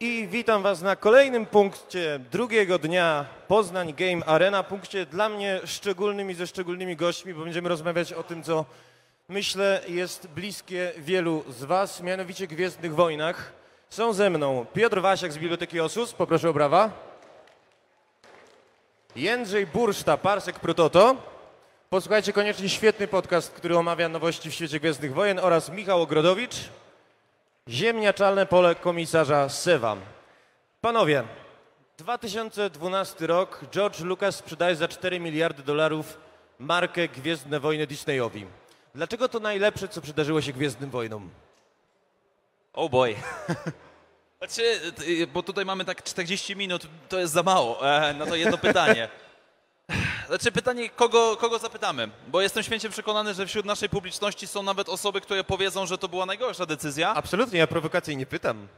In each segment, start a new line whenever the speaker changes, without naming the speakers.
I witam Was na kolejnym punkcie drugiego dnia Poznań Game Arena. Punkcie dla mnie szczególnym i ze szczególnymi gośćmi, bo będziemy rozmawiać o tym, co myślę jest bliskie wielu z Was, mianowicie Gwiezdnych Wojnach. Są ze mną Piotr Wasiak z Biblioteki Osus, poproszę o brawa. Jędrzej Burszta, Parsek Prototo. Posłuchajcie koniecznie świetny podcast, który omawia nowości w świecie Gwiezdnych Wojen oraz Michał Ogrodowicz. Ziemniaczalne pole komisarza Sewa. Panowie, 2012 rok, George Lucas sprzedaje za 4 miliardy dolarów markę Gwiezdne Wojny Disneyowi. Dlaczego to najlepsze, co przydarzyło się Gwiezdnym Wojnom?
Oh boy. Znaczy, bo tutaj mamy tak 40 minut, to jest za mało e, na to jedno pytanie. Znaczy pytanie, kogo, kogo zapytamy? Bo jestem święcie przekonany, że wśród naszej publiczności są nawet osoby, które powiedzą, że to była najgorsza decyzja.
Absolutnie, ja prowokacyjnie pytam.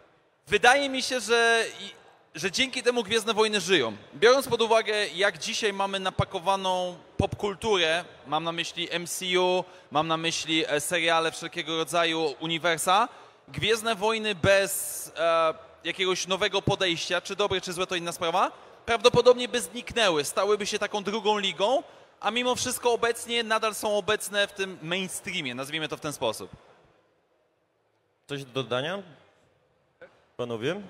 Wydaje mi się, że, że dzięki temu Gwiezdne Wojny żyją. Biorąc pod uwagę, jak dzisiaj mamy napakowaną popkulturę, mam na myśli MCU, mam na myśli e, seriale wszelkiego rodzaju uniwersa, Gwiezdne Wojny bez e, jakiegoś nowego podejścia, czy dobre, czy złe, to inna sprawa, prawdopodobnie by zniknęły, stałyby się taką drugą ligą, a mimo wszystko obecnie nadal są obecne w tym mainstreamie, nazwijmy to w ten sposób.
Coś do dodania? Panowie?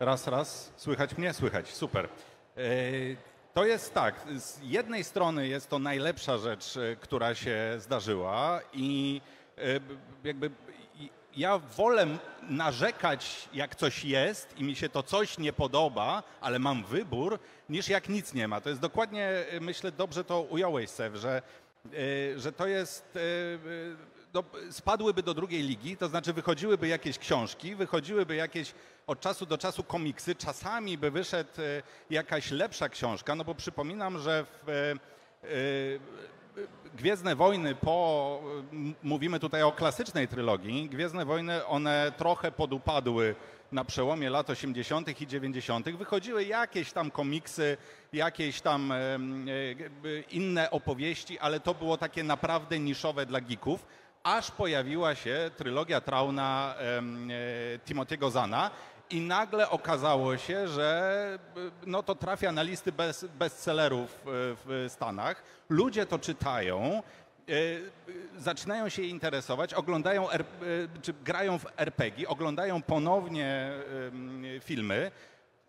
Raz, raz. Słychać mnie? Słychać. Super. E, To jest tak. Z jednej strony jest to najlepsza rzecz, e, która się zdarzyła i e, jakby ja wolę narzekać, jak coś jest i mi się to coś nie podoba, ale mam wybór, niż jak nic nie ma. To jest dokładnie, e, myślę, dobrze to ująłeś, Sew, że, e, że to jest... e, no, spadłyby do drugiej ligi, to znaczy wychodziłyby jakieś książki, wychodziłyby jakieś od czasu do czasu komiksy, czasami by wyszedł jakaś lepsza książka, no bo przypominam, że w Gwiezdne Wojny po, mówimy tutaj o klasycznej trylogii, Gwiezdne Wojny, one trochę podupadły na przełomie lat 80. i 90. Wychodziły jakieś tam komiksy, jakieś tam e, inne opowieści, ale to było takie naprawdę niszowe dla geeków aż pojawiła się trylogia Trauna e, Timothy'ego Zana i nagle okazało się, że e, no, to trafia na listy bez, bestsellerów e, w Stanach. Ludzie to czytają, e, zaczynają się interesować, oglądają, czy grają w RPG, oglądają ponownie filmy,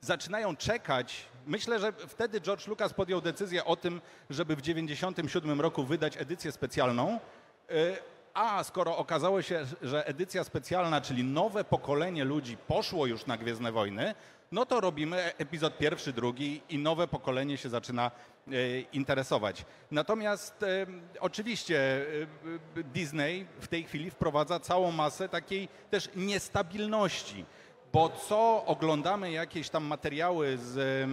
zaczynają czekać. Myślę, że wtedy George Lucas podjął decyzję o tym, żeby w 1997 roku wydać edycję specjalną. A skoro okazało się, że edycja specjalna, czyli nowe pokolenie ludzi poszło już na Gwiezdne Wojny, no to robimy epizod pierwszy, drugi i nowe pokolenie się zaczyna e, interesować. Natomiast e, oczywiście e, Disney w tej chwili wprowadza całą masę takiej też niestabilności, bo co oglądamy jakieś tam materiały z...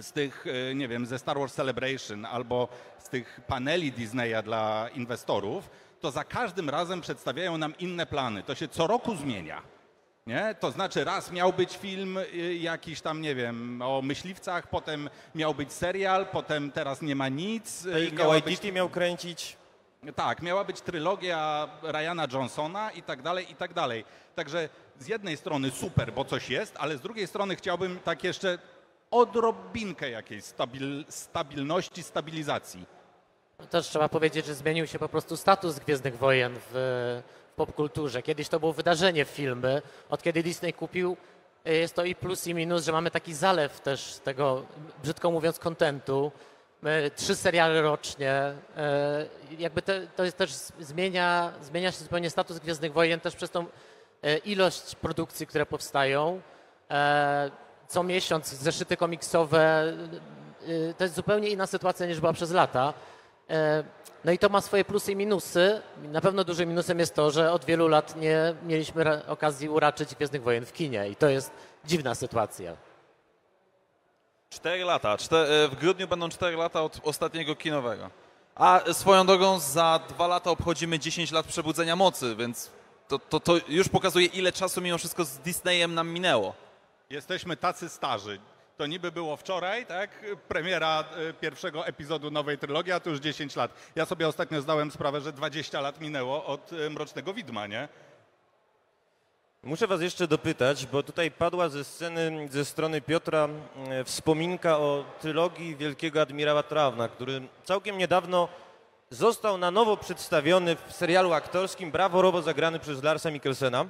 Z tych, e, nie wiem, ze Star Wars Celebration albo z tych paneli Disneya dla inwestorów, to za każdym razem przedstawiają nam inne plany. To się co roku zmienia. Nie? To znaczy raz miał być film y, jakiś tam, nie wiem, o myśliwcach, potem miał być serial, potem teraz nie ma nic.
Taika
być-
Waititi miał kręcić.
tak, miała być trylogia Ryana Johnsona i tak dalej, i tak dalej. Także z jednej strony super, bo coś jest, ale z drugiej strony chciałbym tak jeszcze odrobinkę jakiejś stabil, stabilności, stabilizacji.
Też trzeba powiedzieć, że zmienił się po prostu status Gwiezdnych Wojen w, w popkulturze. Kiedyś to było wydarzenie filmy. Od kiedy Disney kupił, y, jest to i plus i minus, że mamy taki zalew też tego, brzydko mówiąc, kontentu. Trzy seriale rocznie. y, Jakby te, to jest też zmienia, zmienia się zupełnie status Gwiezdnych Wojen też przez tą y, ilość produkcji, które powstają. Co miesiąc zeszyty komiksowe. y, To jest zupełnie inna sytuacja niż była przez lata. E, No i to ma swoje plusy i minusy. Na pewno dużym minusem jest to, że od wielu lat nie mieliśmy okazji uraczyć Gwiezdnych Wojen w kinie i to jest dziwna sytuacja.
Cztery lata. Czte- e, w grudniu będą cztery lata od ostatniego kinowego. A swoją drogą za dwa lata obchodzimy 10 lat Przebudzenia Mocy, więc to, to, to już pokazuje, ile czasu mimo wszystko z Disneyem nam minęło.
Jesteśmy tacy starzy. To niby było wczoraj, tak? Premiera e, pierwszego epizodu nowej trylogii, a to już 10 lat. Ja sobie ostatnio zdałem sprawę, że 20 lat minęło od e, Mrocznego Widma, nie?
Muszę was jeszcze dopytać, bo tutaj padła ze sceny, ze strony Piotra e, wspominka o trylogii Wielkiego Admirała Trawna, który całkiem niedawno został na nowo przedstawiony w serialu aktorskim braworowo zagrany przez Larsa Mikkelsena.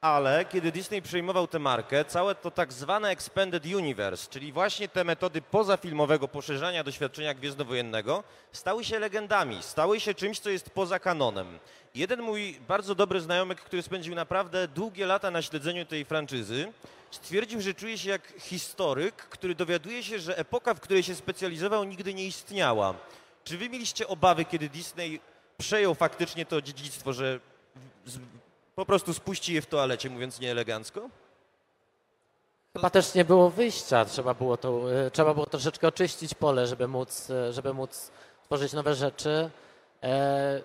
Ale kiedy Disney przejmował tę markę, całe to tak zwane Expanded Universe, czyli właśnie te metody pozafilmowego poszerzania doświadczenia gwiezdnowojennego, stały się legendami, stały się czymś, co jest poza kanonem. Jeden mój bardzo dobry znajomek, który spędził naprawdę długie lata na śledzeniu tej franczyzy, stwierdził, że czuje się jak historyk, który dowiaduje się, że epoka, w której się specjalizował, nigdy nie istniała. Czy wy mieliście obawy, kiedy Disney przejął faktycznie to dziedzictwo, że po prostu spuści je w toalecie, mówiąc nieelegancko?
Chyba też nie było wyjścia, trzeba było, to, e, trzeba było troszeczkę oczyścić pole, żeby móc, e, żeby móc tworzyć nowe rzeczy. E,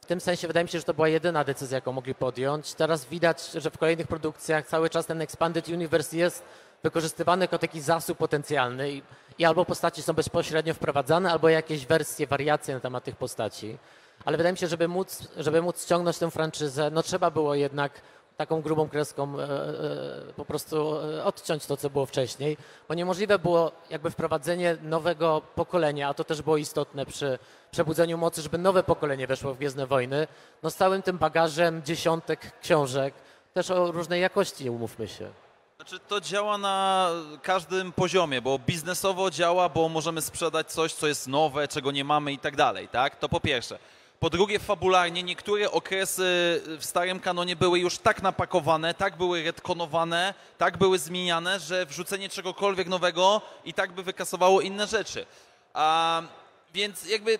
W tym sensie wydaje mi się, że to była jedyna decyzja, jaką mogli podjąć. Teraz widać, że w kolejnych produkcjach cały czas ten Expanded Universe jest wykorzystywany jako taki zasób potencjalny i, i albo postaci są bezpośrednio wprowadzane, albo jakieś wersje, wariacje na temat tych postaci. Ale wydaje mi się, żeby móc, żeby móc ściągnąć tę franczyzę, no trzeba było jednak taką grubą kreską e, e, po prostu e, odciąć to, co było wcześniej, bo niemożliwe było jakby wprowadzenie nowego pokolenia, a to też było istotne przy przebudzeniu mocy, żeby nowe pokolenie weszło w Gwiezdne Wojny, no z całym tym bagażem dziesiątek książek, też o różnej jakości, umówmy się.
Znaczy to działa na każdym poziomie, bo biznesowo działa, bo możemy sprzedać coś, co jest nowe, czego nie mamy i tak dalej, tak? To po pierwsze. Po drugie, fabularnie niektóre okresy w starym kanonie były już tak napakowane, tak były retkonowane, tak były zmieniane, że wrzucenie czegokolwiek nowego i tak by wykasowało inne rzeczy. A, więc jakby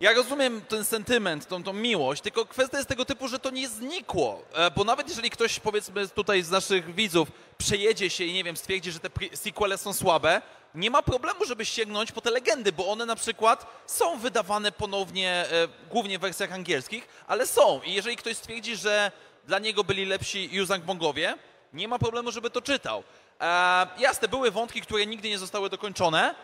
ja rozumiem ten sentyment, tą, tą miłość, tylko kwestia jest tego typu, że to nie znikło. E, Bo nawet jeżeli ktoś, powiedzmy tutaj z naszych widzów, przejedzie się i nie wiem, stwierdzi, że te sequele są słabe, nie ma problemu, żeby sięgnąć po te legendy, bo one na przykład są wydawane ponownie, e, głównie w wersjach angielskich, ale są. I jeżeli ktoś stwierdzi, że dla niego byli lepsi Yuzang Bongowie, nie ma problemu, żeby to czytał. E, jasne, były wątki, które nigdy nie zostały dokończone,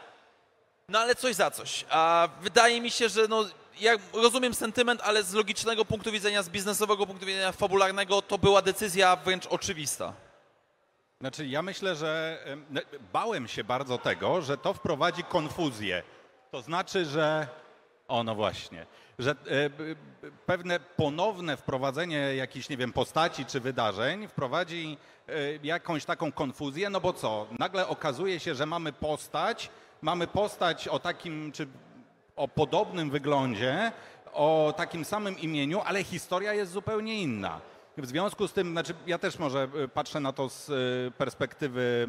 no ale coś za coś. A wydaje mi się, że no, ja rozumiem sentyment, ale z logicznego punktu widzenia, z biznesowego punktu widzenia, fabularnego, to była decyzja wręcz oczywista.
Znaczy, ja myślę, że bałem się bardzo tego, że to wprowadzi konfuzję. To znaczy, że. O, no właśnie. Że e, pewne ponowne wprowadzenie jakichś, nie wiem, postaci czy wydarzeń wprowadzi e, jakąś taką konfuzję, no bo co? Nagle okazuje się, że mamy postać, mamy postać o takim, czy o podobnym wyglądzie, o takim samym imieniu, ale historia jest zupełnie inna. W związku z tym, znaczy ja też może y, patrzę na to z y, perspektywy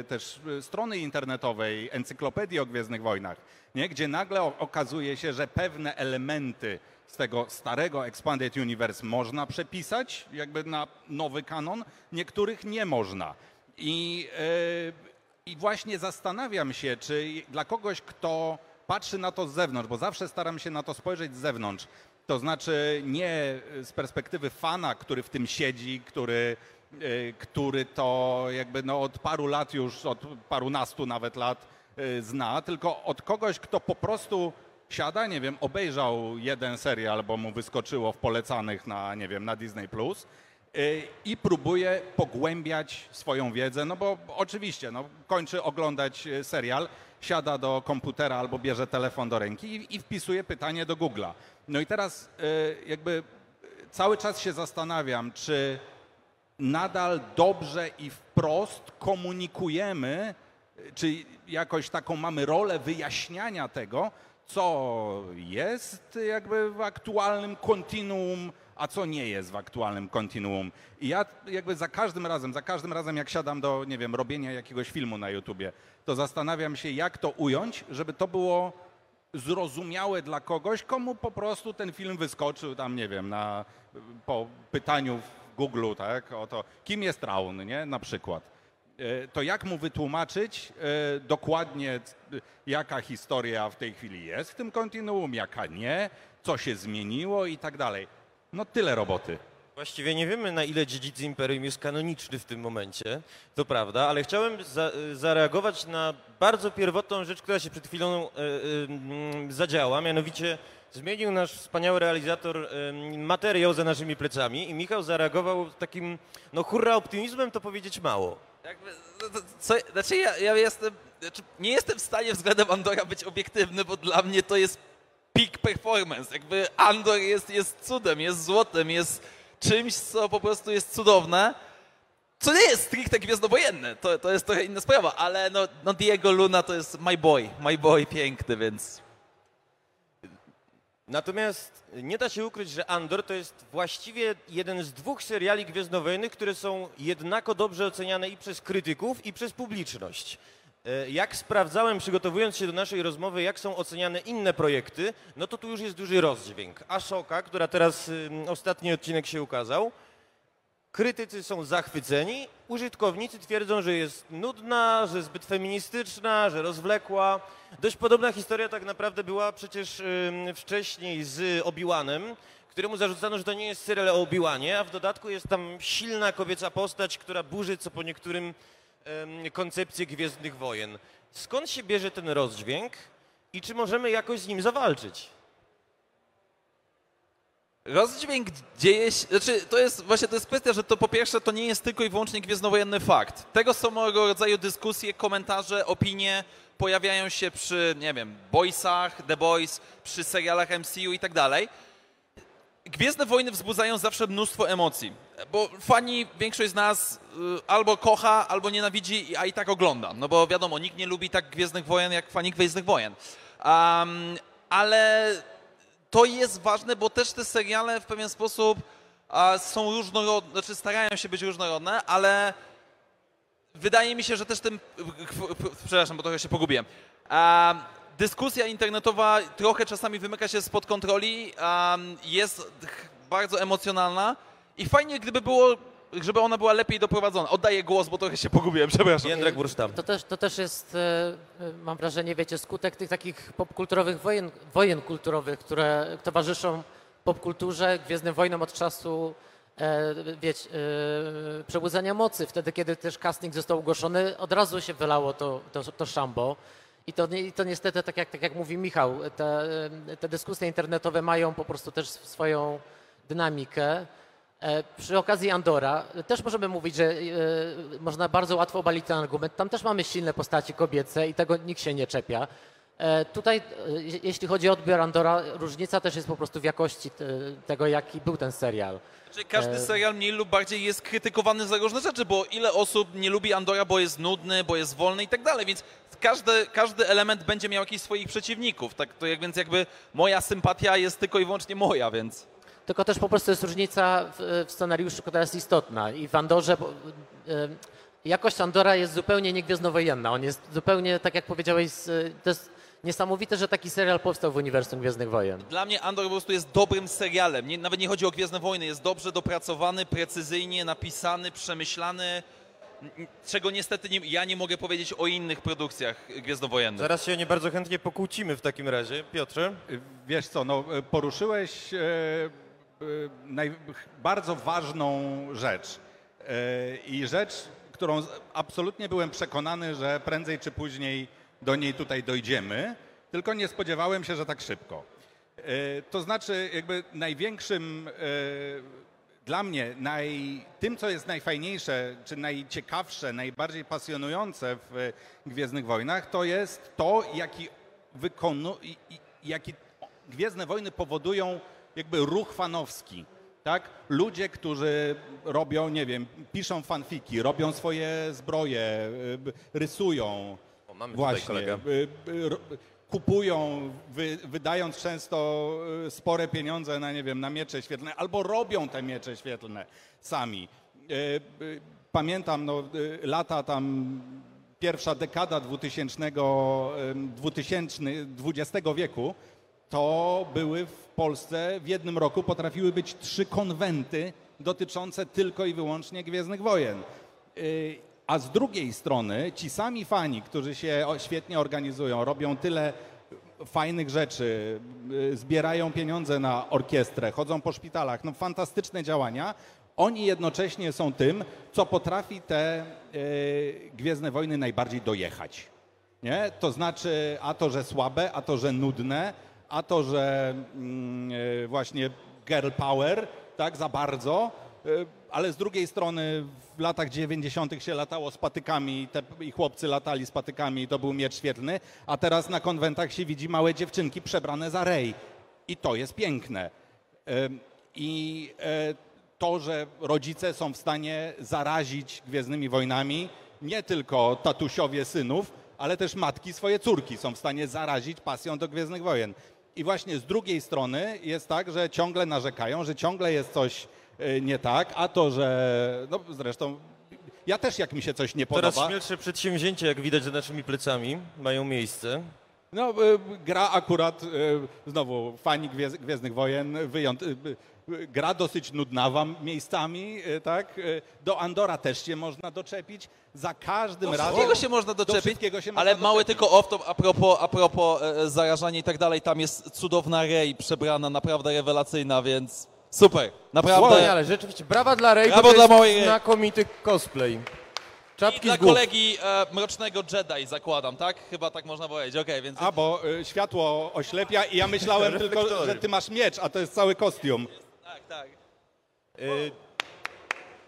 y, też strony internetowej Encyklopedii o Gwiezdnych Wojnach, nie? gdzie nagle okazuje się, że pewne elementy z tego starego Expanded Universe można przepisać jakby na nowy kanon, niektórych nie można. I, i właśnie zastanawiam się, czy dla kogoś, kto patrzy na to z zewnątrz, bo zawsze staram się na to spojrzeć z zewnątrz, to znaczy nie z perspektywy fana, który w tym siedzi, który, y, który to jakby no od paru lat już, od parunastu nawet lat y, zna, tylko od kogoś, kto po prostu siada, nie wiem, obejrzał jeden serial, bo mu wyskoczyło w polecanych na, nie wiem, na Disney+, Plus y, i próbuje pogłębiać swoją wiedzę, no bo oczywiście, no, kończy oglądać y, serial, siada do komputera albo bierze telefon do ręki i, i wpisuje pytanie do Google'a. No i teraz y, jakby y, cały czas się zastanawiam, czy nadal dobrze i wprost komunikujemy, y, czy jakoś taką mamy rolę wyjaśniania tego, co jest jakby w aktualnym kontinuum, a co nie jest w aktualnym kontinuum. I ja jakby za każdym razem, za każdym razem jak siadam do, nie wiem, robienia jakiegoś filmu na YouTubie, to zastanawiam się, jak to ująć, żeby to było zrozumiałe dla kogoś, komu po prostu ten film wyskoczył tam, nie wiem, na, po pytaniu w Google, tak, o to, kim jest Raun, nie, na przykład. E, To jak mu wytłumaczyć e, dokładnie, c- jaka historia w tej chwili jest w tym kontinuum, jaka nie, co się zmieniło i tak dalej. No tyle roboty.
Właściwie nie wiemy, na ile dziedzic Imperium jest kanoniczny w tym momencie, to prawda, ale chciałem za, zareagować na bardzo pierwotną rzecz, która się przed chwilą e, e, mm, zadziała, mianowicie zmienił nasz wspaniały realizator em, materiał za naszymi plecami i Michał zareagował takim, no hurra optymizmem to powiedzieć mało.
Jakby, no to co, znaczy ja, ja jestem, znaczy nie jestem w stanie względem Andora być obiektywny, bo dla mnie to jest peak performance. Jakby Andor jest, jest cudem, jest złotem, jest czymś, co po prostu jest cudowne. Co nie jest stricte gwiezdnowojenne, to, to jest trochę inna sprawa, ale no, no Diego Luna to jest my boy, my boy piękny, więc
Natomiast nie da się ukryć, że Andor to jest właściwie jeden z dwóch seriali gwiezdnowojennych, które są jednako dobrze oceniane i przez krytyków, i przez publiczność. E, Jak sprawdzałem, przygotowując się do naszej rozmowy, jak są oceniane inne projekty, no to tu już jest duży rozdźwięk. Ashoka, która teraz, ostatni odcinek się ukazał, krytycy są zachwyceni, użytkownicy twierdzą, że jest nudna, że zbyt feministyczna, że rozwlekła. Dość podobna historia tak naprawdę była przecież wcześniej z Obi-Wanem, któremu zarzucano, że to nie jest serial o Obi-Wanie, a w dodatku jest tam silna kobieca postać, która burzy co po niektórym ym, koncepcję Gwiezdnych Wojen. Skąd się bierze ten rozdźwięk i czy możemy jakoś z nim zawalczyć?
Rozdźwięk dzieje się, znaczy to jest właśnie to jest kwestia, że to po pierwsze to nie jest tylko i wyłącznie gwiezdnowojenny fakt. Tego samego rodzaju dyskusje, komentarze, opinie pojawiają się przy, nie wiem, Boysach, The Boys, przy serialach MCU i tak dalej. Gwiezdne wojny wzbudzają zawsze mnóstwo emocji, bo fani, większość z nas y, albo kocha, albo nienawidzi, a i tak ogląda. No bo wiadomo, nikt nie lubi tak Gwiezdnych Wojen jak fani Gwiezdnych Wojen. Um, ale to jest ważne, bo też te seriale w pewien sposób są różnorodne, znaczy starają się być różnorodne, ale wydaje mi się, że też tym, przepraszam, bo trochę się pogubiłem, dyskusja internetowa trochę czasami wymyka się spod kontroli, jest bardzo emocjonalna i fajnie, gdyby było, żeby ona była lepiej doprowadzona. Oddaję głos, bo trochę się pogubiłem, przepraszam.
Jędrek Burstam.
To też, to też jest, e, e, mam wrażenie, wiecie, skutek tych takich popkulturowych wojen, wojen kulturowych, które towarzyszą popkulturze, Gwiezdnym Wojnom od czasu e, wiecie, e, Przebudzenia Mocy. Wtedy, kiedy też casting został ogłoszony, od razu się wylało to, to, to szambo. I to, i to niestety, tak jak, tak jak mówi Michał, te, te dyskusje internetowe mają po prostu też swoją dynamikę. E, Przy okazji Andora e, też możemy mówić, że e, można bardzo łatwo obalić ten argument. Tam też mamy silne postaci kobiece i tego nikt się nie czepia. Tutaj, je- jeśli chodzi o odbiór Andora, różnica też jest po prostu w jakości te, tego, jaki był ten serial.
Znaczy, każdy serial mniej lub bardziej jest krytykowany za różne rzeczy, bo ile osób nie lubi Andora, bo jest nudny, bo jest wolny i tak dalej, więc każdy, każdy element będzie miał jakichś swoich przeciwników, tak to jak, więc jakby moja sympatia jest tylko i wyłącznie moja, więc...
Tylko też po prostu jest różnica w, w scenariuszu, która jest istotna. I w Andorze bo, e, jakość Andora jest zupełnie niegwiezdnowojenna. On jest zupełnie, tak jak powiedziałeś, z, to jest niesamowite, że taki serial powstał w uniwersum Gwiezdnych Wojen.
Dla mnie Andor po prostu jest dobrym serialem, nie, nawet nie chodzi o Gwiezdne Wojny, jest dobrze dopracowany, precyzyjnie napisany, przemyślany, czego niestety nie, ja nie mogę powiedzieć o innych produkcjach gwiezdnowojennych.
Zaraz się o nie bardzo chętnie pokłócimy w takim razie. Piotrze?
Wiesz co, no, poruszyłeś e, bardzo ważną rzecz. E, I rzecz, którą absolutnie byłem przekonany, że prędzej czy później do niej tutaj dojdziemy, tylko nie spodziewałem się, że tak szybko. E, To znaczy, jakby największym dla mnie naj, tym, co jest najfajniejsze, czy najciekawsze, najbardziej pasjonujące w Gwiezdnych Wojnach, to jest to, jaki, wykonu, jaki Gwiezdne Wojny powodują jakby ruch fanowski. Tak? Ludzie, którzy robią, nie wiem, piszą fanfiki, robią swoje zbroje, y, rysują.
O, mamy tutaj
Właśnie.
kolega.
y, y, ro- Kupują, wy, wydając często y, spore pieniądze na, nie wiem, na miecze świetlne, albo robią te miecze świetlne sami. Y, y, Pamiętam no, y, lata tam pierwsza dekada 2000, ym, 2000, XX wieku, to były w Polsce w jednym roku potrafiły być trzy konwenty dotyczące tylko i wyłącznie Gwiezdnych Wojen. Yy, A z drugiej strony ci sami fani, którzy się świetnie organizują, robią tyle fajnych rzeczy, yy, zbierają pieniądze na orkiestrę, chodzą po szpitalach, no fantastyczne działania. Oni jednocześnie są tym, co potrafi te yy, Gwiezdne Wojny najbardziej dojechać. Nie? To znaczy, a to, że słabe, a to, że nudne, a to, że mm, e, właśnie girl power, tak, za bardzo, e, ale z drugiej strony w latach 90. się latało z patykami te, i chłopcy latali z patykami i to był miecz świetlny, a teraz na konwentach się widzi małe dziewczynki przebrane za rej. I to jest piękne. I e, to, że rodzice są w stanie zarazić Gwiezdnymi Wojnami nie tylko tatusiowie synów, ale też matki swoje córki są w stanie zarazić pasją do Gwiezdnych Wojen. I właśnie z drugiej strony jest tak, że ciągle narzekają, że ciągle jest coś e, nie tak, a to, że no zresztą ja też jak mi się coś nie podoba.
śmielsze przedsięwzięcia, jak widać za naszymi plecami, mają miejsce.
No, y, gra akurat, y, znowu, fani Gwiez- Gwiezdnych Wojen, wyjąt, gra dosyć nudna wam miejscami, y, tak? Y, Do Andora też się można doczepić. Za każdym
Do
razem...
wszystkiego się można doczepić,
wszystkiego się można
ale mały
doczepić.
tylko off-top a propos, a propos e, zarażania i tak dalej, tam jest cudowna Rey przebrana, naprawdę rewelacyjna, więc super, naprawdę.
Wspaniale, rzeczywiście. Brawa dla Rey,
Brawo
to
dla Rey.
znakomity cosplay.
I
Czapki
dla
z głów.
kolegi e, Mrocznego Jedi zakładam, tak? Chyba tak można powiedzieć, okej, więc...
A, bo y, światło oślepia i ja myślałem tylko, że ty masz miecz, a to jest cały kostium.
Tak, tak.
Y,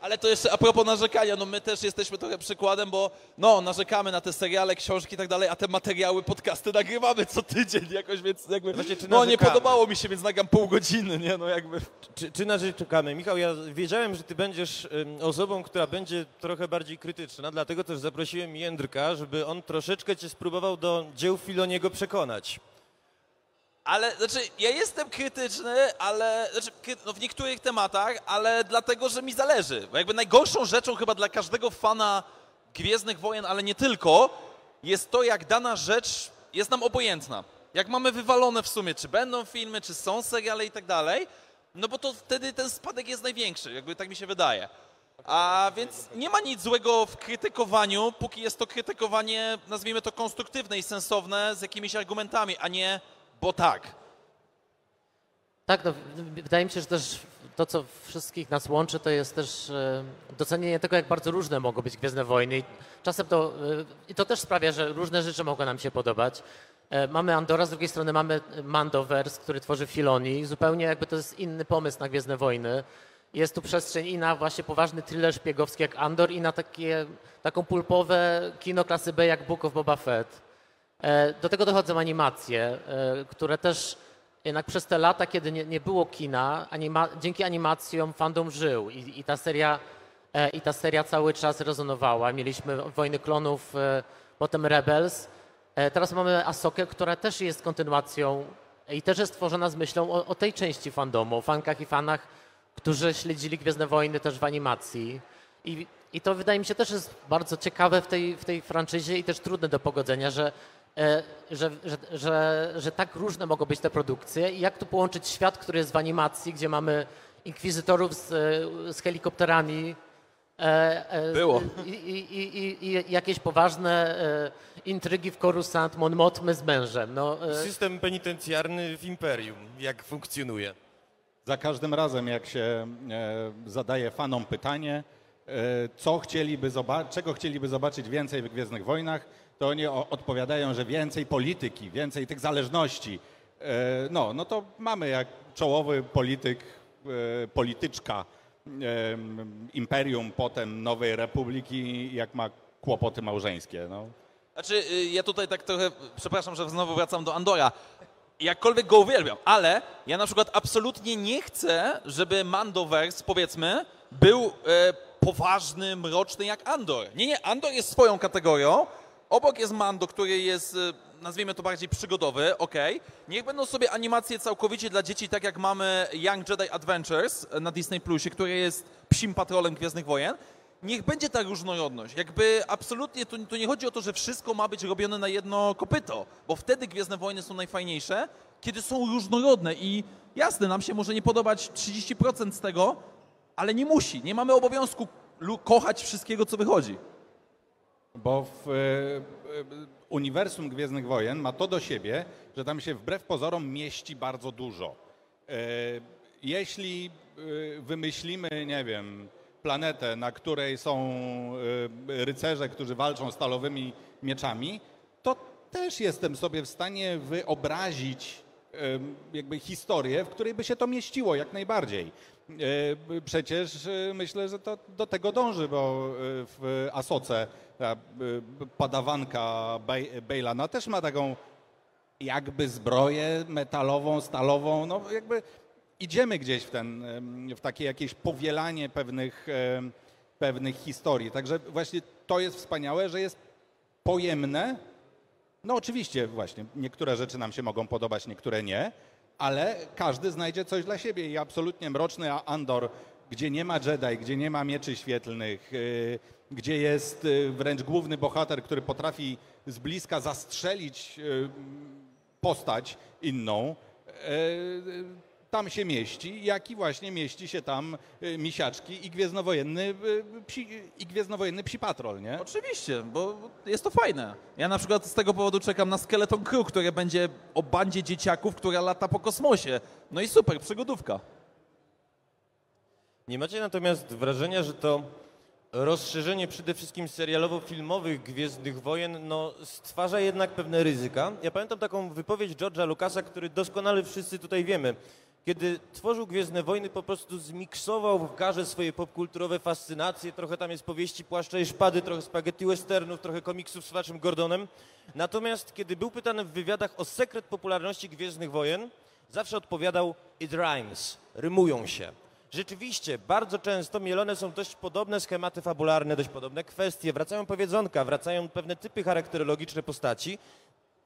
Ale to jeszcze a propos narzekania, no my też jesteśmy trochę przykładem, bo no narzekamy na te seriale, książki i tak dalej, a te materiały, podcasty nagrywamy co tydzień jakoś, więc jakby,
Właśnie,
no nie
narzekamy?
podobało mi się, więc nagram pół godziny, nie, no jakby.
Czy, czy na rzecz czekamy? Michał, ja wiedziałem, że ty będziesz osobą, która będzie trochę bardziej krytyczna, dlatego też zaprosiłem Jędrka, żeby on troszeczkę cię spróbował do dzieł Filoniego przekonać.
Ale, znaczy, ja jestem krytyczny, ale, znaczy, no w niektórych tematach, ale dlatego, że mi zależy. Bo jakby najgorszą rzeczą chyba dla każdego fana Gwiezdnych Wojen, ale nie tylko, jest to, jak dana rzecz jest nam obojętna. Jak mamy wywalone w sumie, czy będą filmy, czy są seriale i tak dalej, no bo to wtedy ten spadek jest największy, jakby tak mi się wydaje. A więc nie ma nic złego w krytykowaniu, póki jest to krytykowanie, nazwijmy to konstruktywne i sensowne, z jakimiś argumentami, a nie bo tak.
Tak, no, wydaje mi się, że też to, co wszystkich nas łączy, to jest też e, docenienie tego, jak bardzo różne mogą być Gwiezdne Wojny. I czasem to, e, i to też sprawia, że różne rzeczy mogą nam się podobać. E, Mamy Andora, z drugiej strony mamy Mandoverse, który tworzy Filoni. Zupełnie jakby to jest inny pomysł na Gwiezdne Wojny. Jest tu przestrzeń i na właśnie poważny thriller szpiegowski jak Andor i na takie, taką pulpowe kino klasy B jak Book of Boba Fett. E, Do tego dochodzą animacje, e, które też jednak przez te lata, kiedy nie, nie było kina, anima, dzięki animacjom fandom żył i, i, ta seria, e, i ta seria cały czas rezonowała. Mieliśmy Wojny Klonów, potem Rebels. Teraz mamy Asokę, która też jest kontynuacją i też jest tworzona z myślą o, o tej części fandomu, o fankach i fanach, którzy śledzili Gwiezdne Wojny też w animacji. I, I to wydaje mi się też jest bardzo ciekawe w tej, w tej franczyzie i też trudne do pogodzenia, że, że, że, że, że tak różne mogą być te produkcje i jak tu połączyć świat, który jest w animacji, gdzie mamy inkwizytorów z, e, z helikopterami. e, e,
Było.
I, i, i, i, I jakieś poważne e, intrygi w Coruscant, Mon Mothmy z mężem. No, e,
System penitencjarny w Imperium, jak funkcjonuje.
Za każdym razem, jak się e, zadaje fanom pytanie, e, co chcieliby czego chcieliby zobaczyć więcej w Gwiezdnych Wojnach, to oni odpowiadają, że więcej polityki, więcej tych zależności. E, no, no to mamy jak czołowy polityk, e, polityczka Imperium, potem Nowej Republiki, jak ma kłopoty małżeńskie. No.
Znaczy, y, ja tutaj tak trochę, przepraszam, że znowu wracam do Andora. Jakkolwiek go uwielbiam, ale ja na przykład absolutnie nie chcę, żeby Mandoverse, powiedzmy, był e, poważny, mroczny jak Andor. Nie, nie, Andor jest swoją kategorią. Obok jest Mando, który jest, e, nazwijmy to bardziej przygodowy, okej. Niech będą sobie animacje całkowicie dla dzieci, tak jak mamy Young Jedi Adventures e, na Disney Plusie, który jest psim patrolem Gwiezdnych Wojen. Niech będzie ta różnorodność. Jakby absolutnie tu nie chodzi o to, że wszystko ma być robione na jedno kopyto, bo wtedy Gwiezdne Wojny są najfajniejsze, kiedy są różnorodne i jasne, nam się może nie podobać 30% z tego, ale nie musi. Nie mamy obowiązku kochać wszystkiego, co wychodzi.
Bo w e, e, uniwersum Gwiezdnych Wojen ma to do siebie, że tam się wbrew pozorom mieści bardzo dużo. E, jeśli wymyślimy, nie wiem, planetę, na której są rycerze, którzy walczą stalowymi mieczami, to też jestem sobie w stanie wyobrazić jakby historię, w której by się to mieściło jak najbardziej. E, Przecież e, myślę, że to do tego dąży, bo e, w Asoce ta padawanka Bej- Bejlana też ma taką jakby zbroję metalową, stalową, no jakby idziemy gdzieś w, ten, w takie jakieś powielanie pewnych, pewnych historii. Także właśnie to jest wspaniałe, że jest pojemne. No oczywiście właśnie, niektóre rzeczy nam się mogą podobać, niektóre nie, ale każdy znajdzie coś dla siebie i absolutnie mroczny Andor, gdzie nie ma Jedi, gdzie nie ma mieczy świetlnych, y, gdzie jest y, wręcz główny bohater, który potrafi z bliska zastrzelić y, postać inną, e, tam się mieści, jak i właśnie mieści się tam e, misiaczki i gwiezdnowojenny psi, i gwiezdnowojenny psi patrol, nie?
Oczywiście, bo jest to fajne. Ja na przykład z tego powodu czekam na Skeleton Crew, które będzie o bandzie dzieciaków, która lata po kosmosie. No i super, przygodówka.
Nie macie natomiast wrażenia, że to rozszerzenie przede wszystkim serialowo-filmowych Gwiezdnych Wojen no, stwarza jednak pewne ryzyka? Ja pamiętam taką wypowiedź George'a Lucasa, który doskonale wszyscy tutaj wiemy. Kiedy tworzył Gwiezdne Wojny, po prostu zmiksował w garze swoje popkulturowe fascynacje. Trochę tam jest powieści Płaszcza i Szpady, trochę spaghetti westernów, trochę komiksów z Flashem Gordonem. Natomiast kiedy był pytany w wywiadach o sekret popularności Gwiezdnych Wojen, zawsze odpowiadał it rhymes, rymują się. Rzeczywiście, bardzo często mielone są dość podobne schematy fabularne, dość podobne kwestie, wracają powiedzonka, wracają pewne typy charakterologiczne postaci.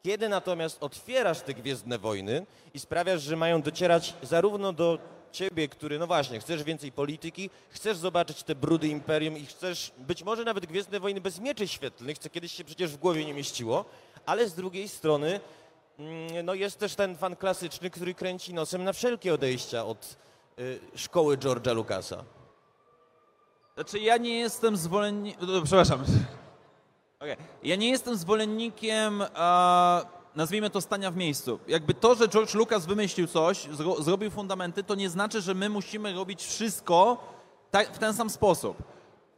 Kiedy natomiast otwierasz te Gwiezdne Wojny i sprawiasz, że mają docierać zarówno do ciebie, który, no właśnie, chcesz więcej polityki, chcesz zobaczyć te brudy Imperium i chcesz być może nawet Gwiezdne Wojny bez mieczy świetlnych, co kiedyś się przecież w głowie nie mieściło, ale z drugiej strony mm, no jest też ten fan klasyczny, który kręci nosem na wszelkie odejścia od y, szkoły George'a Lucasa.
Znaczy ja nie jestem zwolennikiem... Przepraszam. Okej. Ja nie jestem zwolennikiem, a, nazwijmy to, stania w miejscu. Jakby to, że George Lucas wymyślił coś, zro, zrobił fundamenty, to nie znaczy, że my musimy robić wszystko tak, w ten sam sposób.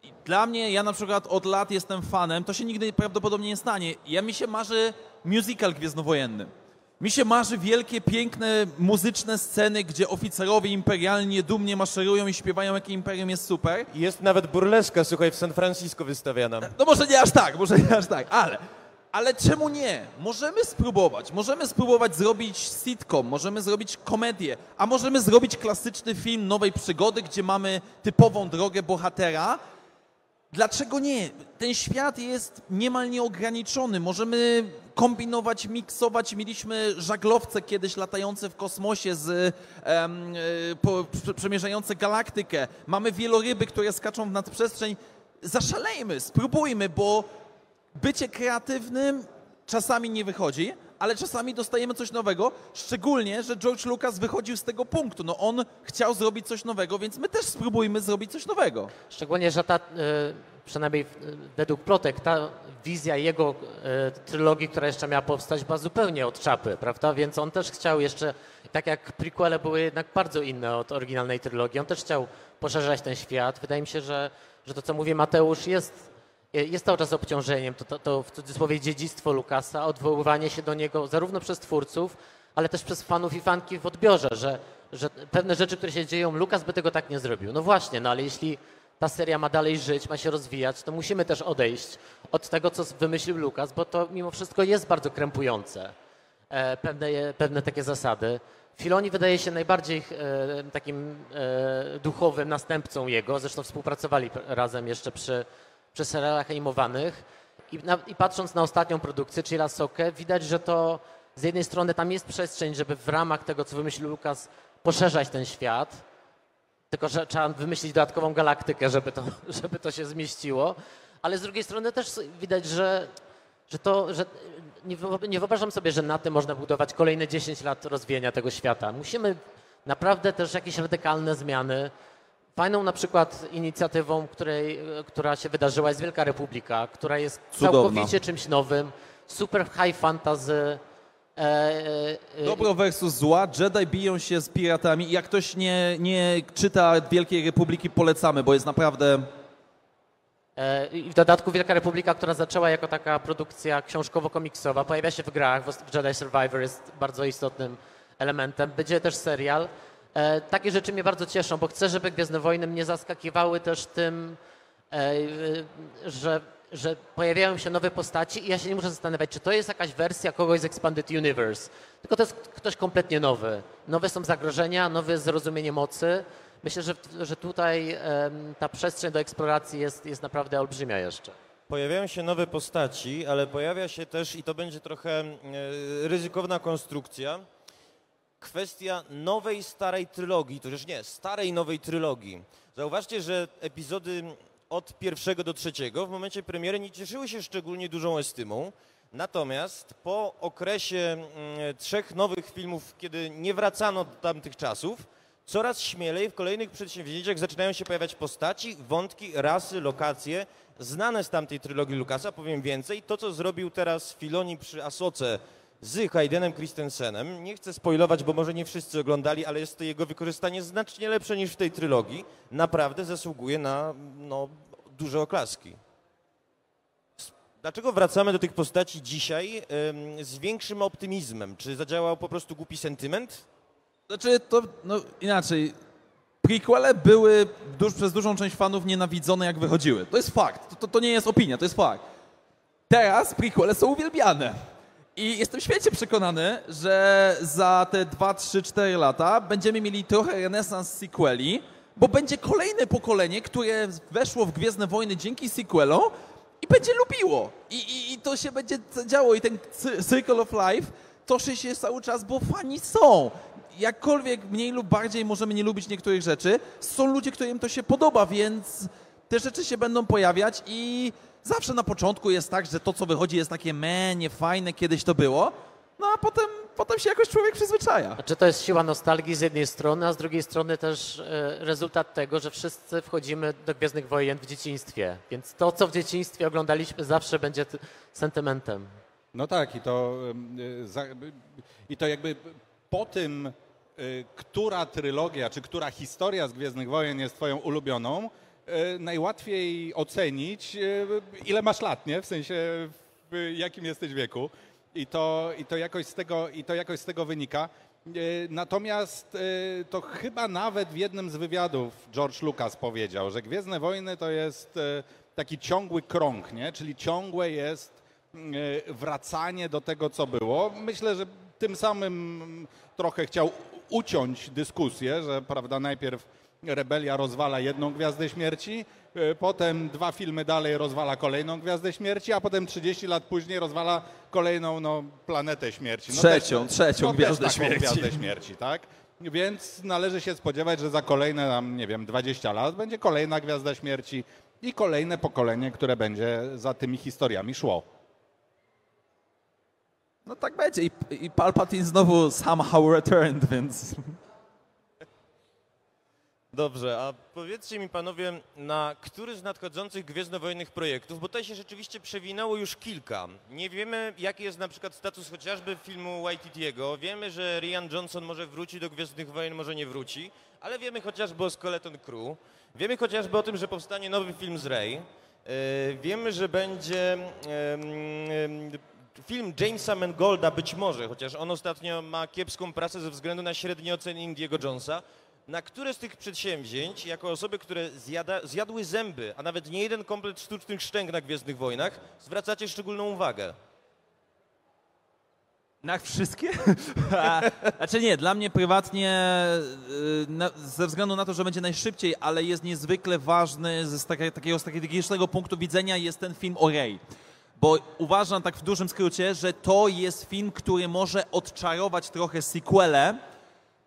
I Dla mnie, ja na przykład od lat jestem fanem, to się nigdy prawdopodobnie nie stanie. Ja mi się marzy musical gwiezdnowojenny. Mi się marzy wielkie, piękne, muzyczne sceny, gdzie oficerowie imperialnie dumnie maszerują i śpiewają, jakie imperium jest super.
Jest nawet burleska, słuchaj, w San Francisco wystawiana.
No może nie aż tak, może nie aż tak, ale, ale czemu nie? Możemy spróbować. Możemy spróbować zrobić sitcom, możemy zrobić komedię, a możemy zrobić klasyczny film nowej przygody, gdzie mamy typową drogę bohatera. Dlaczego nie? Ten świat jest niemal nieograniczony. Możemy kombinować, miksować. Mieliśmy żaglowce kiedyś latające w kosmosie z e, po, prze- przemierzające galaktykę. Mamy wieloryby, które skaczą w nadprzestrzeń. Zaszalejmy, spróbujmy, bo bycie kreatywnym czasami nie wychodzi, ale czasami dostajemy coś nowego, szczególnie, że George Lucas wychodził z tego punktu. No on chciał zrobić coś nowego, więc my też spróbujmy zrobić coś nowego.
Szczególnie, że ta, e, przynajmniej według plotek, ta wizja jego e, trylogii, która jeszcze miała powstać, była zupełnie od czapy, prawda? Więc on też chciał jeszcze, tak jak prequele były jednak bardzo inne od oryginalnej trylogii, on też chciał poszerzać ten świat. Wydaje mi się, że, że to, co mówi Mateusz, jest, jest cały czas obciążeniem. To, to, to w cudzysłowie dziedzictwo Lukasa, odwoływanie się do niego zarówno przez twórców, ale też przez fanów i fanki w odbiorze, że, że pewne rzeczy, które się dzieją, Lukas by tego tak nie zrobił. No właśnie, no ale jeśli ta seria ma dalej żyć, ma się rozwijać, to musimy też odejść od tego, co wymyślił Lukas, bo to mimo wszystko jest bardzo krępujące. E, pewne, pewne takie zasady. Filoni wydaje się najbardziej e, takim e, duchowym następcą jego, zresztą współpracowali razem jeszcze przy, przy serialach animowanych. I, na, I patrząc na ostatnią produkcję, czyli Lasokę, widać, że to z jednej strony tam jest przestrzeń, żeby w ramach tego, co wymyślił Lukas, poszerzać ten świat, tylko że trzeba wymyślić dodatkową galaktykę, żeby to, żeby to się zmieściło. Ale z drugiej strony też widać, że, że to, że nie, wyob- nie wyobrażam sobie, że na tym można budować kolejne 10 lat rozwijania tego świata. Musimy naprawdę też jakieś radykalne zmiany. Fajną na przykład inicjatywą, której, która się wydarzyła jest Wielka Republika, która jest
Cudowna.
całkowicie czymś nowym, super high fantasy. E, e, e,
Dobro versus zła, Jedi biją się z piratami jak ktoś nie, nie czyta Wielkiej Republiki, polecamy, bo jest naprawdę...
I w dodatku Wielka Republika, która zaczęła jako taka produkcja książkowo-komiksowa, pojawia się w grach. w Jedi Survivor jest bardzo istotnym elementem. Będzie też serial. E, takie rzeczy mnie bardzo cieszą, bo chcę, żeby Gwiezdne Wojny mnie zaskakiwały też tym, e, e, że, że pojawiają się nowe postaci i ja się nie muszę zastanawiać, czy to jest jakaś wersja kogoś z Expanded Universe, tylko to jest ktoś kompletnie nowy. Nowe są zagrożenia, nowe zrozumienie mocy. Myślę, że, że tutaj ta przestrzeń do eksploracji jest, jest naprawdę olbrzymia jeszcze.
Pojawiają się nowe postaci, ale pojawia się też, i to będzie trochę ryzykowna konstrukcja, kwestia nowej, starej trylogii, to już nie, starej, nowej trylogii. Zauważcie, że epizody od pierwszego do trzeciego w momencie premiery nie cieszyły się szczególnie dużą estymą, natomiast po okresie mm, trzech nowych filmów, kiedy nie wracano do tamtych czasów, coraz śmielej w kolejnych przedsięwzięciach zaczynają się pojawiać postaci, wątki, rasy, lokacje znane z tamtej trylogii Lucasa. Powiem więcej, to co zrobił teraz Filoni przy Asoce z Haydenem Christensenem, nie chcę spoilować, bo może nie wszyscy oglądali, ale jest to jego wykorzystanie znacznie lepsze niż w tej trylogii. Naprawdę zasługuje na no, duże oklaski. Dlaczego wracamy do tych postaci dzisiaj em, z większym optymizmem? Czy zadziałał po prostu głupi sentyment?
Znaczy, to no, inaczej. Prequele były duż, przez dużą część fanów nienawidzone, jak wychodziły. To jest fakt. To, to, to nie jest opinia, to jest fakt. Teraz prequele są uwielbiane. I jestem święcie przekonany, że za te 2, 3, 4 lata będziemy mieli trochę renesans sequeli, bo będzie kolejne pokolenie, które weszło w Gwiezdne Wojny dzięki sequelom i będzie lubiło. I, i, i to się będzie działo. I ten Circle of Life toczy się cały czas, bo fani są. Jakkolwiek mniej lub bardziej możemy nie lubić niektórych rzeczy, są ludzie, którym to się podoba, więc te rzeczy się będą pojawiać i zawsze na początku jest tak, że to, co wychodzi, jest takie me, niefajne, kiedyś to było, no a potem, potem się jakoś człowiek przyzwyczaja.
Znaczy to jest siła nostalgii z jednej strony, a z drugiej strony też e, rezultat tego, że wszyscy wchodzimy do Gwiezdnych Wojen w dzieciństwie. Więc to, co w dzieciństwie oglądaliśmy, zawsze będzie t- sentymentem.
No tak, i to, y, y, i to jakby po tym, y, która trylogia, czy która historia z Gwiezdnych Wojen jest twoją ulubioną, najłatwiej ocenić, y, ile masz lat, nie? W sensie, w jakim jesteś wieku. I to, i to, jakoś, z tego, i to jakoś z tego wynika. Y, Natomiast to chyba nawet w jednym z wywiadów George Lucas powiedział, że Gwiezdne Wojny to jest taki ciągły krąg, nie? czyli ciągłe jest wracanie do tego, co było. Myślę, że tym samym trochę chciał uciąć dyskusję, że prawda, najpierw Rebelia rozwala jedną Gwiazdę Śmierci, y, potem dwa filmy dalej rozwala kolejną Gwiazdę Śmierci, a potem 30 lat później rozwala kolejną no, Planetę Śmierci. No
Trzecią,
też,
trzecią
no,
Gwiazdę
też
Śmierci.
Gwiazdę Śmierci, tak? Więc należy się spodziewać, że za kolejne tam, nie wiem, 20 lat będzie kolejna Gwiazda Śmierci i kolejne pokolenie, które będzie za tymi historiami szło.
No tak będzie i, i Palpatine znowu somehow returned, więc...
Dobrze, a powiedzcie mi panowie, na który z nadchodzących gwiezdnowojennych projektów, bo tutaj się rzeczywiście przewinęło już kilka. Nie wiemy, jaki jest na przykład status chociażby filmu Waititiego. Wiemy, że Rian Johnson może wróci do Gwiezdnych Wojen, może nie wróci, ale wiemy chociażby o Skeleton Crew. Wiemy chociażby o tym, że powstanie nowy film z Rey. Yy, wiemy, że będzie film Jamesa Mangolda być może, chociaż on ostatnio ma kiepską pracę ze względu na średnie oceny Indiego Jonesa. Na które z tych przedsięwzięć, jako osoby, które zjada, zjadły zęby, a nawet nie jeden komplet sztucznych szczęk na Gwiezdnych Wojnach, zwracacie szczególną uwagę?
Na wszystkie? znaczy nie, dla mnie prywatnie, y, na, ze względu na to, że będzie najszybciej, ale jest niezwykle ważny z takie, takiego strategicznego punktu widzenia jest ten film o Rey. Bo uważam tak w dużym skrócie, że to jest film, który może odczarować trochę sequele,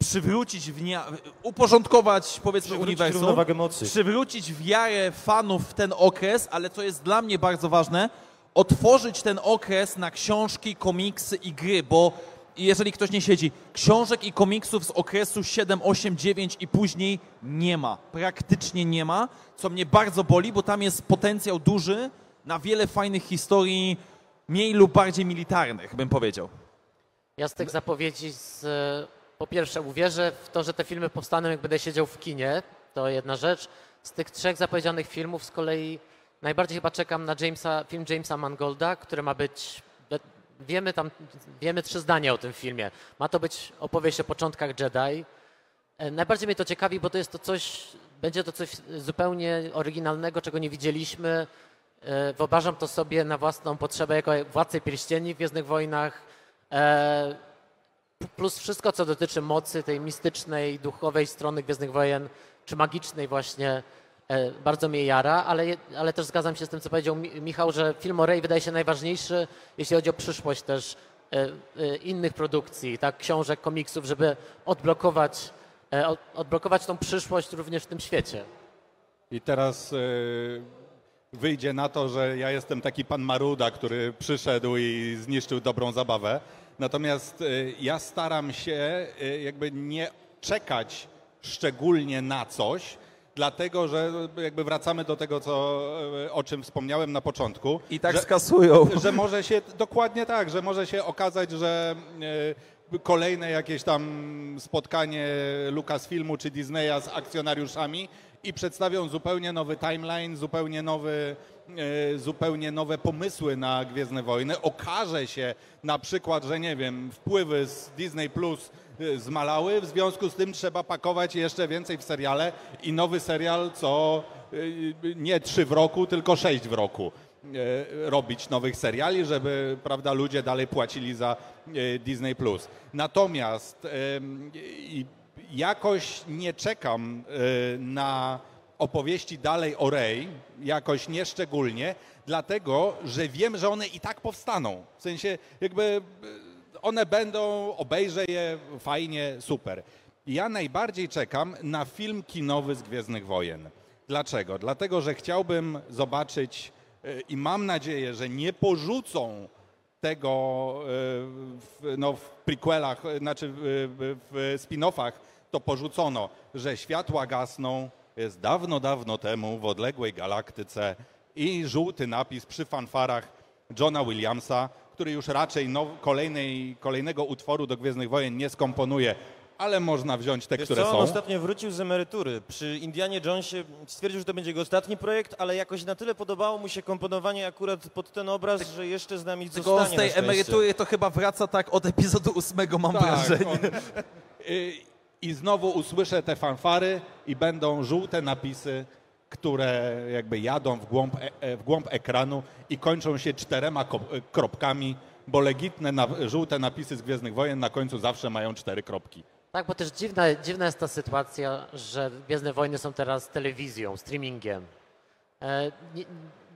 przywrócić w nie, uporządkować powiedzmy
Przywrócić
uniwersum,
równowagę mocy.
przywrócić wiarę fanów w ten okres, ale co jest dla mnie bardzo ważne, otworzyć ten okres na książki, komiksy i gry, bo jeżeli ktoś nie siedzi, książek i komiksów z okresu 7, 8, 9 i później nie ma. Praktycznie nie ma, co mnie bardzo boli, bo tam jest potencjał duży na wiele fajnych historii, mniej lub bardziej militarnych, bym powiedział.
Ja z tych zapowiedzi, z, po pierwsze uwierzę w to, że te filmy powstaną, jak będę siedział w kinie, to jedna rzecz. Z tych trzech zapowiedzianych filmów z kolei najbardziej chyba czekam na Jamesa, film Jamesa Mangolda, który ma być, wiemy tam, wiemy trzy zdania o tym filmie. Ma to być opowieść o początkach Jedi. E, Najbardziej mnie to ciekawi, bo to jest to coś, będzie to coś zupełnie oryginalnego, czego nie widzieliśmy. E, Wyobrażam to sobie na własną potrzebę jako władcę pierścieni w Gwiezdnych Wojnach. Plus wszystko, co dotyczy mocy, tej mistycznej, duchowej strony Gwiezdnych Wojen, czy magicznej właśnie, e, bardzo mnie jara, ale, ale też zgadzam się z tym, co powiedział Mi- Michał, że film o Rey wydaje się najważniejszy, jeśli chodzi o przyszłość też e, e, innych produkcji, tak, książek, komiksów, żeby odblokować, od- odblokować tą przyszłość również w tym świecie.
I teraz wyjdzie na to, że ja jestem taki pan Maruda, który przyszedł i zniszczył dobrą zabawę. Natomiast y, ja staram się y, jakby nie czekać szczególnie na coś, dlatego że jakby wracamy do tego, co, y, o czym wspomniałem na początku.
I tak
że,
skasują.
że może się, dokładnie tak, że może się okazać, że kolejne jakieś tam spotkanie Lucasfilmu czy Disneya z akcjonariuszami i przedstawią zupełnie nowy timeline, zupełnie, nowy, e, zupełnie nowe pomysły na Gwiezdne Wojny. Okaże się na przykład, że nie wiem, wpływy z Disney Plus e, zmalały, w związku z tym trzeba pakować jeszcze więcej w seriale i nowy serial co e, nie trzy w roku, tylko sześć w roku robić nowych seriali, żeby prawda, ludzie dalej płacili za Disney+. Natomiast em, i jakoś nie czekam e, na opowieści dalej o Rey, jakoś nieszczególnie, dlatego, że wiem, że one i tak powstaną. W sensie jakby e, one będą, obejrzę je, fajnie, super. Ja najbardziej czekam na film kinowy z Gwiezdnych Wojen. Dlaczego? Dlatego, że chciałbym zobaczyć e, i mam nadzieję, że nie porzucą tego w, no, w prequelach, znaczy w spin-offach to porzucono, że światła gasną, jest dawno, dawno temu w odległej galaktyce i żółty napis przy fanfarach Johna Williamsa, który już raczej now, kolejnej, kolejnego utworu do Gwiezdnych Wojen nie skomponuje, ale można wziąć te,
Wiesz
które
co, on
są.
ostatnio wrócił z emerytury. Przy Indianie Jonesie stwierdził, że to będzie jego ostatni projekt, ale jakoś na tyle podobało mu się komponowanie akurat pod ten obraz, że jeszcze z nami
Tylko on
zostanie
z tej emerytury to chyba wraca tak od epizodu ósmego, mam
Tak,
wrażenie.
on, y, I znowu usłyszę te fanfary i będą żółte napisy, które jakby jadą w głąb, e, e, w głąb ekranu i kończą się czterema e, kropkami, bo legitne na, żółte napisy z Gwiezdnych Wojen na końcu zawsze mają cztery kropki.
Tak, bo też dziwna, dziwna jest ta sytuacja, że Gwiezdne Wojny są teraz telewizją, streamingiem. E, nie,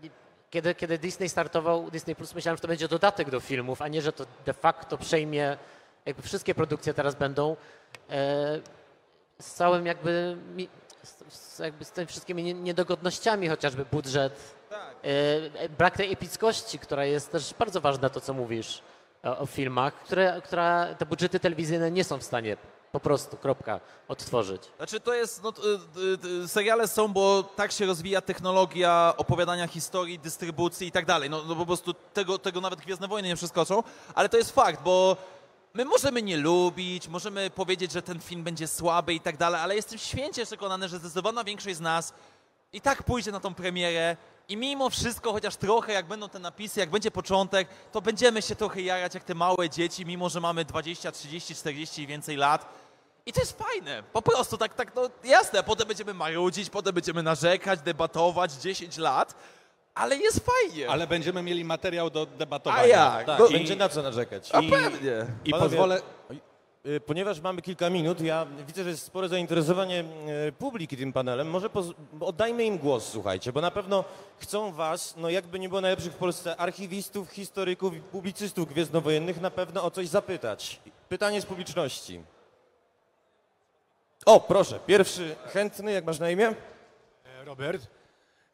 nie, kiedy, kiedy Disney startował, Disney Plus, myślałem, że to będzie dodatek do filmów, a nie, że to de facto przejmie, jakby wszystkie produkcje teraz będą e, z całym jakby, z, jakby z tymi wszystkimi nie- niedogodnościami, chociażby budżet, e, brak tej epickości, która jest też bardzo ważna, to co mówisz o, o filmach, które, która te budżety telewizyjne nie są w stanie po prostu, kropka, odtworzyć.
Znaczy to jest, no, y, seriale są, bo tak się rozwija technologia opowiadania historii, dystrybucji i tak dalej. No, no po prostu tego, tego nawet Gwiezdne Wojny nie przeskoczą, ale to jest fakt, bo my możemy nie lubić, możemy powiedzieć, że ten film będzie słaby i tak dalej, ale jestem święcie przekonany, że zdecydowana większość z nas i tak pójdzie na tą premierę i mimo wszystko, chociaż trochę, jak będą te napisy, jak będzie początek, to będziemy się trochę jarać jak te małe dzieci, mimo że mamy 20, 30, 40 i więcej lat. I to jest fajne. Po prostu tak, tak, no jasne, potem będziemy marudzić, potem będziemy narzekać, debatować 10 lat, ale jest fajnie.
Ale będziemy mieli materiał do
A
debatowania.
jak?
Tak,
No,
będzie na co narzekać.
A
I-
pewnie.
I
Panowie,
pozwolę,
y, Ponieważ mamy kilka minut, ja widzę, że jest spore zainteresowanie y, publiki tym panelem. Może poz- oddajmy im głos, słuchajcie, bo na pewno chcą was, no jakby nie było najlepszych w Polsce archiwistów, historyków i publicystów gwiezdnowojennych, na pewno o coś zapytać. Pytanie z publiczności. O, proszę, pierwszy chętny, jak masz na imię?
E, Robert.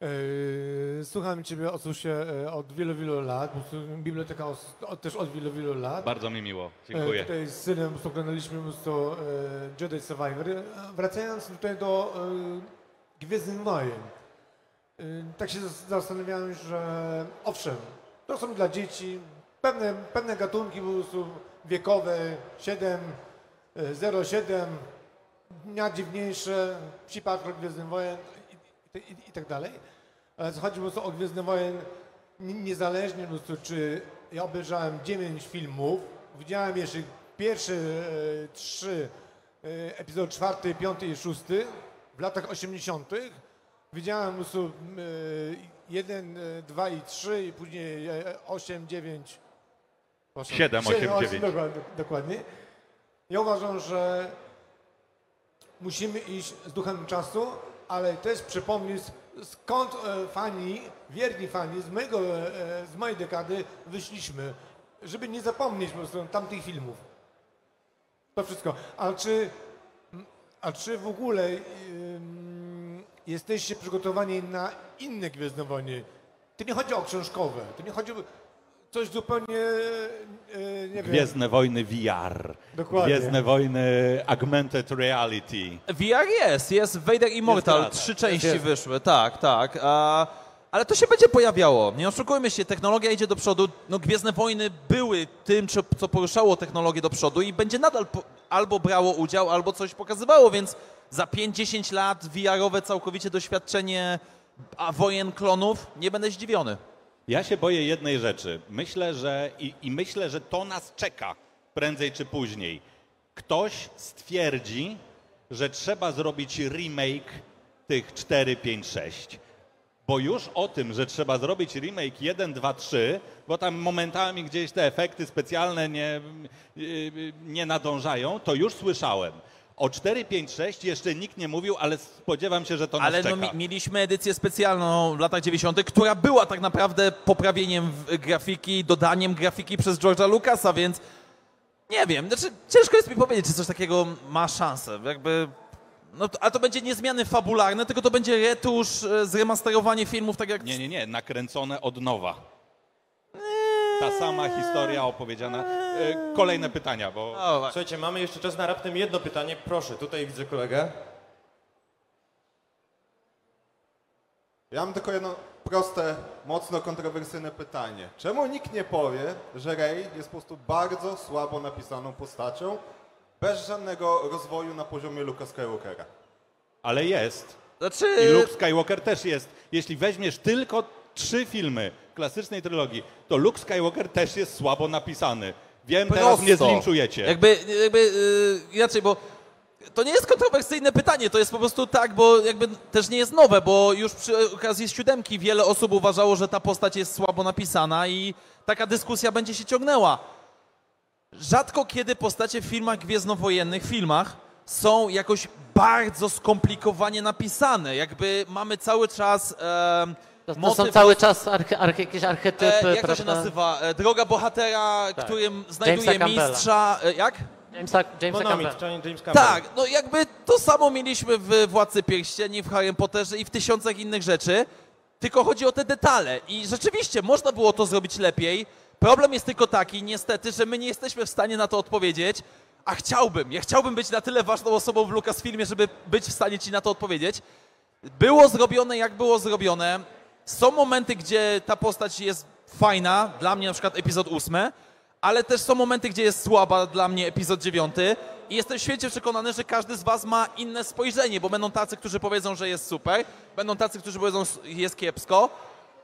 E, Słucham Ciebie oczywiście e, od wielu, wielu lat. Biblioteka też od wielu, wielu lat.
bardzo mi miło,
E,
dziękuję.
Tutaj z synem oglądaliśmy e, Jedi Survivor. E, Wracając tutaj do e, Gwiezdnych Wojen. E, Tak się zas- zastanawiałem, że owszem, to są dla dzieci pewne, pewne gatunki po prostu wiekowe 7, e, 0,7, najdziwniejsze, Patrol Gwiezdnych Wojen i, i, tak dalej. Ale chodzi po prostu o Gwiezdne Wojen ni- niezależnie po prostu, czy ja obejrzałem 9 filmów, widziałem jeszcze pierwsze e, trzy, e, epizod czwarty, piąty i szósty w latach 80. Widziałem po prostu e, 1, 2 i 3 i później e, 8, 9, proszę,
Siedem, osiem,
siedem,
dziewięć.
Dokładnie, dokładnie. Ja uważam, że musimy iść z duchem czasu, ale też przypomnieć skąd e, fani, wierni fani z, mojego, e, z mojej dekady wyszliśmy, żeby nie zapomnieć po prostu tamtych filmów. To wszystko. A czy, a czy w ogóle ym, jesteście przygotowani na inne Gwiezdne Wojny? To nie chodzi o książkowe, to nie chodzi o coś zupełnie, e, nie wiem,
Gwiezdne Wojny VR.
Dokładnie.
Gwiezdne Wojny Augmented Reality.
VR jest, jest Vader Immortal,
Jest
trzy części
Jest.
wyszły, tak, tak. A, ale to się będzie pojawiało, nie oszukujmy się, technologia idzie do przodu, no Gwiezdne Wojny były tym, co, co poruszało technologię do przodu i będzie nadal po, albo brało udział, albo coś pokazywało, więc za 5-10 lat VR-owe całkowicie doświadczenie a wojen klonów, nie będę zdziwiony.
Ja się boję jednej rzeczy. Myślę, że i, i myślę, że to nas czeka prędzej czy później. Ktoś stwierdzi, że trzeba zrobić remake tych 4, 5, 6. Bo już o tym, że trzeba zrobić remake 1, 2, 3, bo tam momentami gdzieś te efekty specjalne nie, yy, nie nadążają, to już słyszałem. O 4, 5, 6 jeszcze nikt nie mówił, ale spodziewam się, że to nas
Ale no, mi, mieliśmy edycję specjalną w latach 90., która była tak naprawdę poprawieniem grafiki, dodaniem grafiki przez George'a Lucasa, więc nie wiem, znaczy ciężko jest mi powiedzieć, czy coś takiego ma szansę. Jakby, no, a to będzie nie zmiany fabularne, tylko to będzie retusz, e, zremasterowanie filmów, tak jak...
Nie, nie, nie, nakręcone od nowa. Ta sama historia opowiedziana. E, Kolejne pytania, bo.
Słuchajcie, mamy jeszcze czas na raptem jedno pytanie. Proszę, tutaj widzę kolegę.
Ja mam tylko jedno proste, mocno kontrowersyjne pytanie. Czemu nikt nie powie, że Rey jest po prostu bardzo słabo napisaną postacią, bez żadnego rozwoju na poziomie Luka Skywalkera?
ale jest.
Znaczy,
I Luke Skywalker też jest. Jeśli weźmiesz tylko trzy filmy klasycznej trylogii, to Luke Skywalker też jest słabo napisany. Wiem, teraz
prosto.
mnie zlinczujecie.
Jakby, jakby yy, inaczej, bo to nie jest kontrowersyjne pytanie, to jest po prostu tak, bo jakby też nie jest nowe, bo już przy okazji siódemki wiele osób uważało, że ta postać jest słabo napisana i taka dyskusja będzie się ciągnęła. Rzadko kiedy postacie w filmach gwiezdnowojennych, filmach, są jakoś bardzo skomplikowanie napisane. Jakby mamy cały czas
To, to są cały czas arche, arche, jakieś archetypy,
E, jak to się
prawda?
nazywa? E, droga bohatera, którym znajduje mistrza. E, jak?
Jamesa, Jamesa
Monomit. James Campbell.
Tak, no jakby to samo mieliśmy w Władcy Pierścieni, w Harry Potterze i w tysiącach innych rzeczy, tylko chodzi o te detale. I rzeczywiście można było to zrobić lepiej. Problem jest tylko taki, niestety, że my nie jesteśmy w stanie na to odpowiedzieć, a chciałbym, ja chciałbym być na tyle ważną osobą w Lucasfilmie, żeby być w stanie ci na to odpowiedzieć. Było zrobione jak było zrobione. Są momenty, gdzie ta postać jest fajna, dla mnie na przykład epizod ósmy, ale też są momenty, gdzie jest słaba, dla mnie epizod dziewiąty. I jestem święcie przekonany, że każdy z was ma inne spojrzenie, bo będą tacy, którzy powiedzą, że jest super, będą tacy, którzy powiedzą, że jest kiepsko.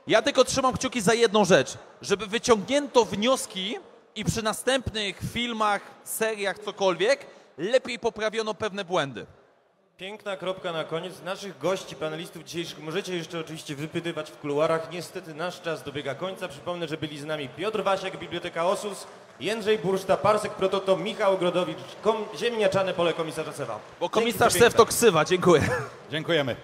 Ja tylko trzymam kciuki za jedną rzecz, żeby wyciągnięto wnioski i przy następnych filmach, seriach, cokolwiek, lepiej poprawiono pewne błędy.
Piękna kropka na koniec. Naszych gości, panelistów dzisiejszych możecie jeszcze oczywiście wypytywać w kuluarach. Niestety nasz czas dobiega końca. Przypomnę, że byli z nami Piotr Wasiak, Biblioteka Osus, Jędrzej Burszta, Parsek Prototo, Michał Ogrodowicz, kom- Ziemniaczane Pole Komisarza Sewa.
Bo komisarz. Sef to ksywa, dziękuję.
Dziękujemy.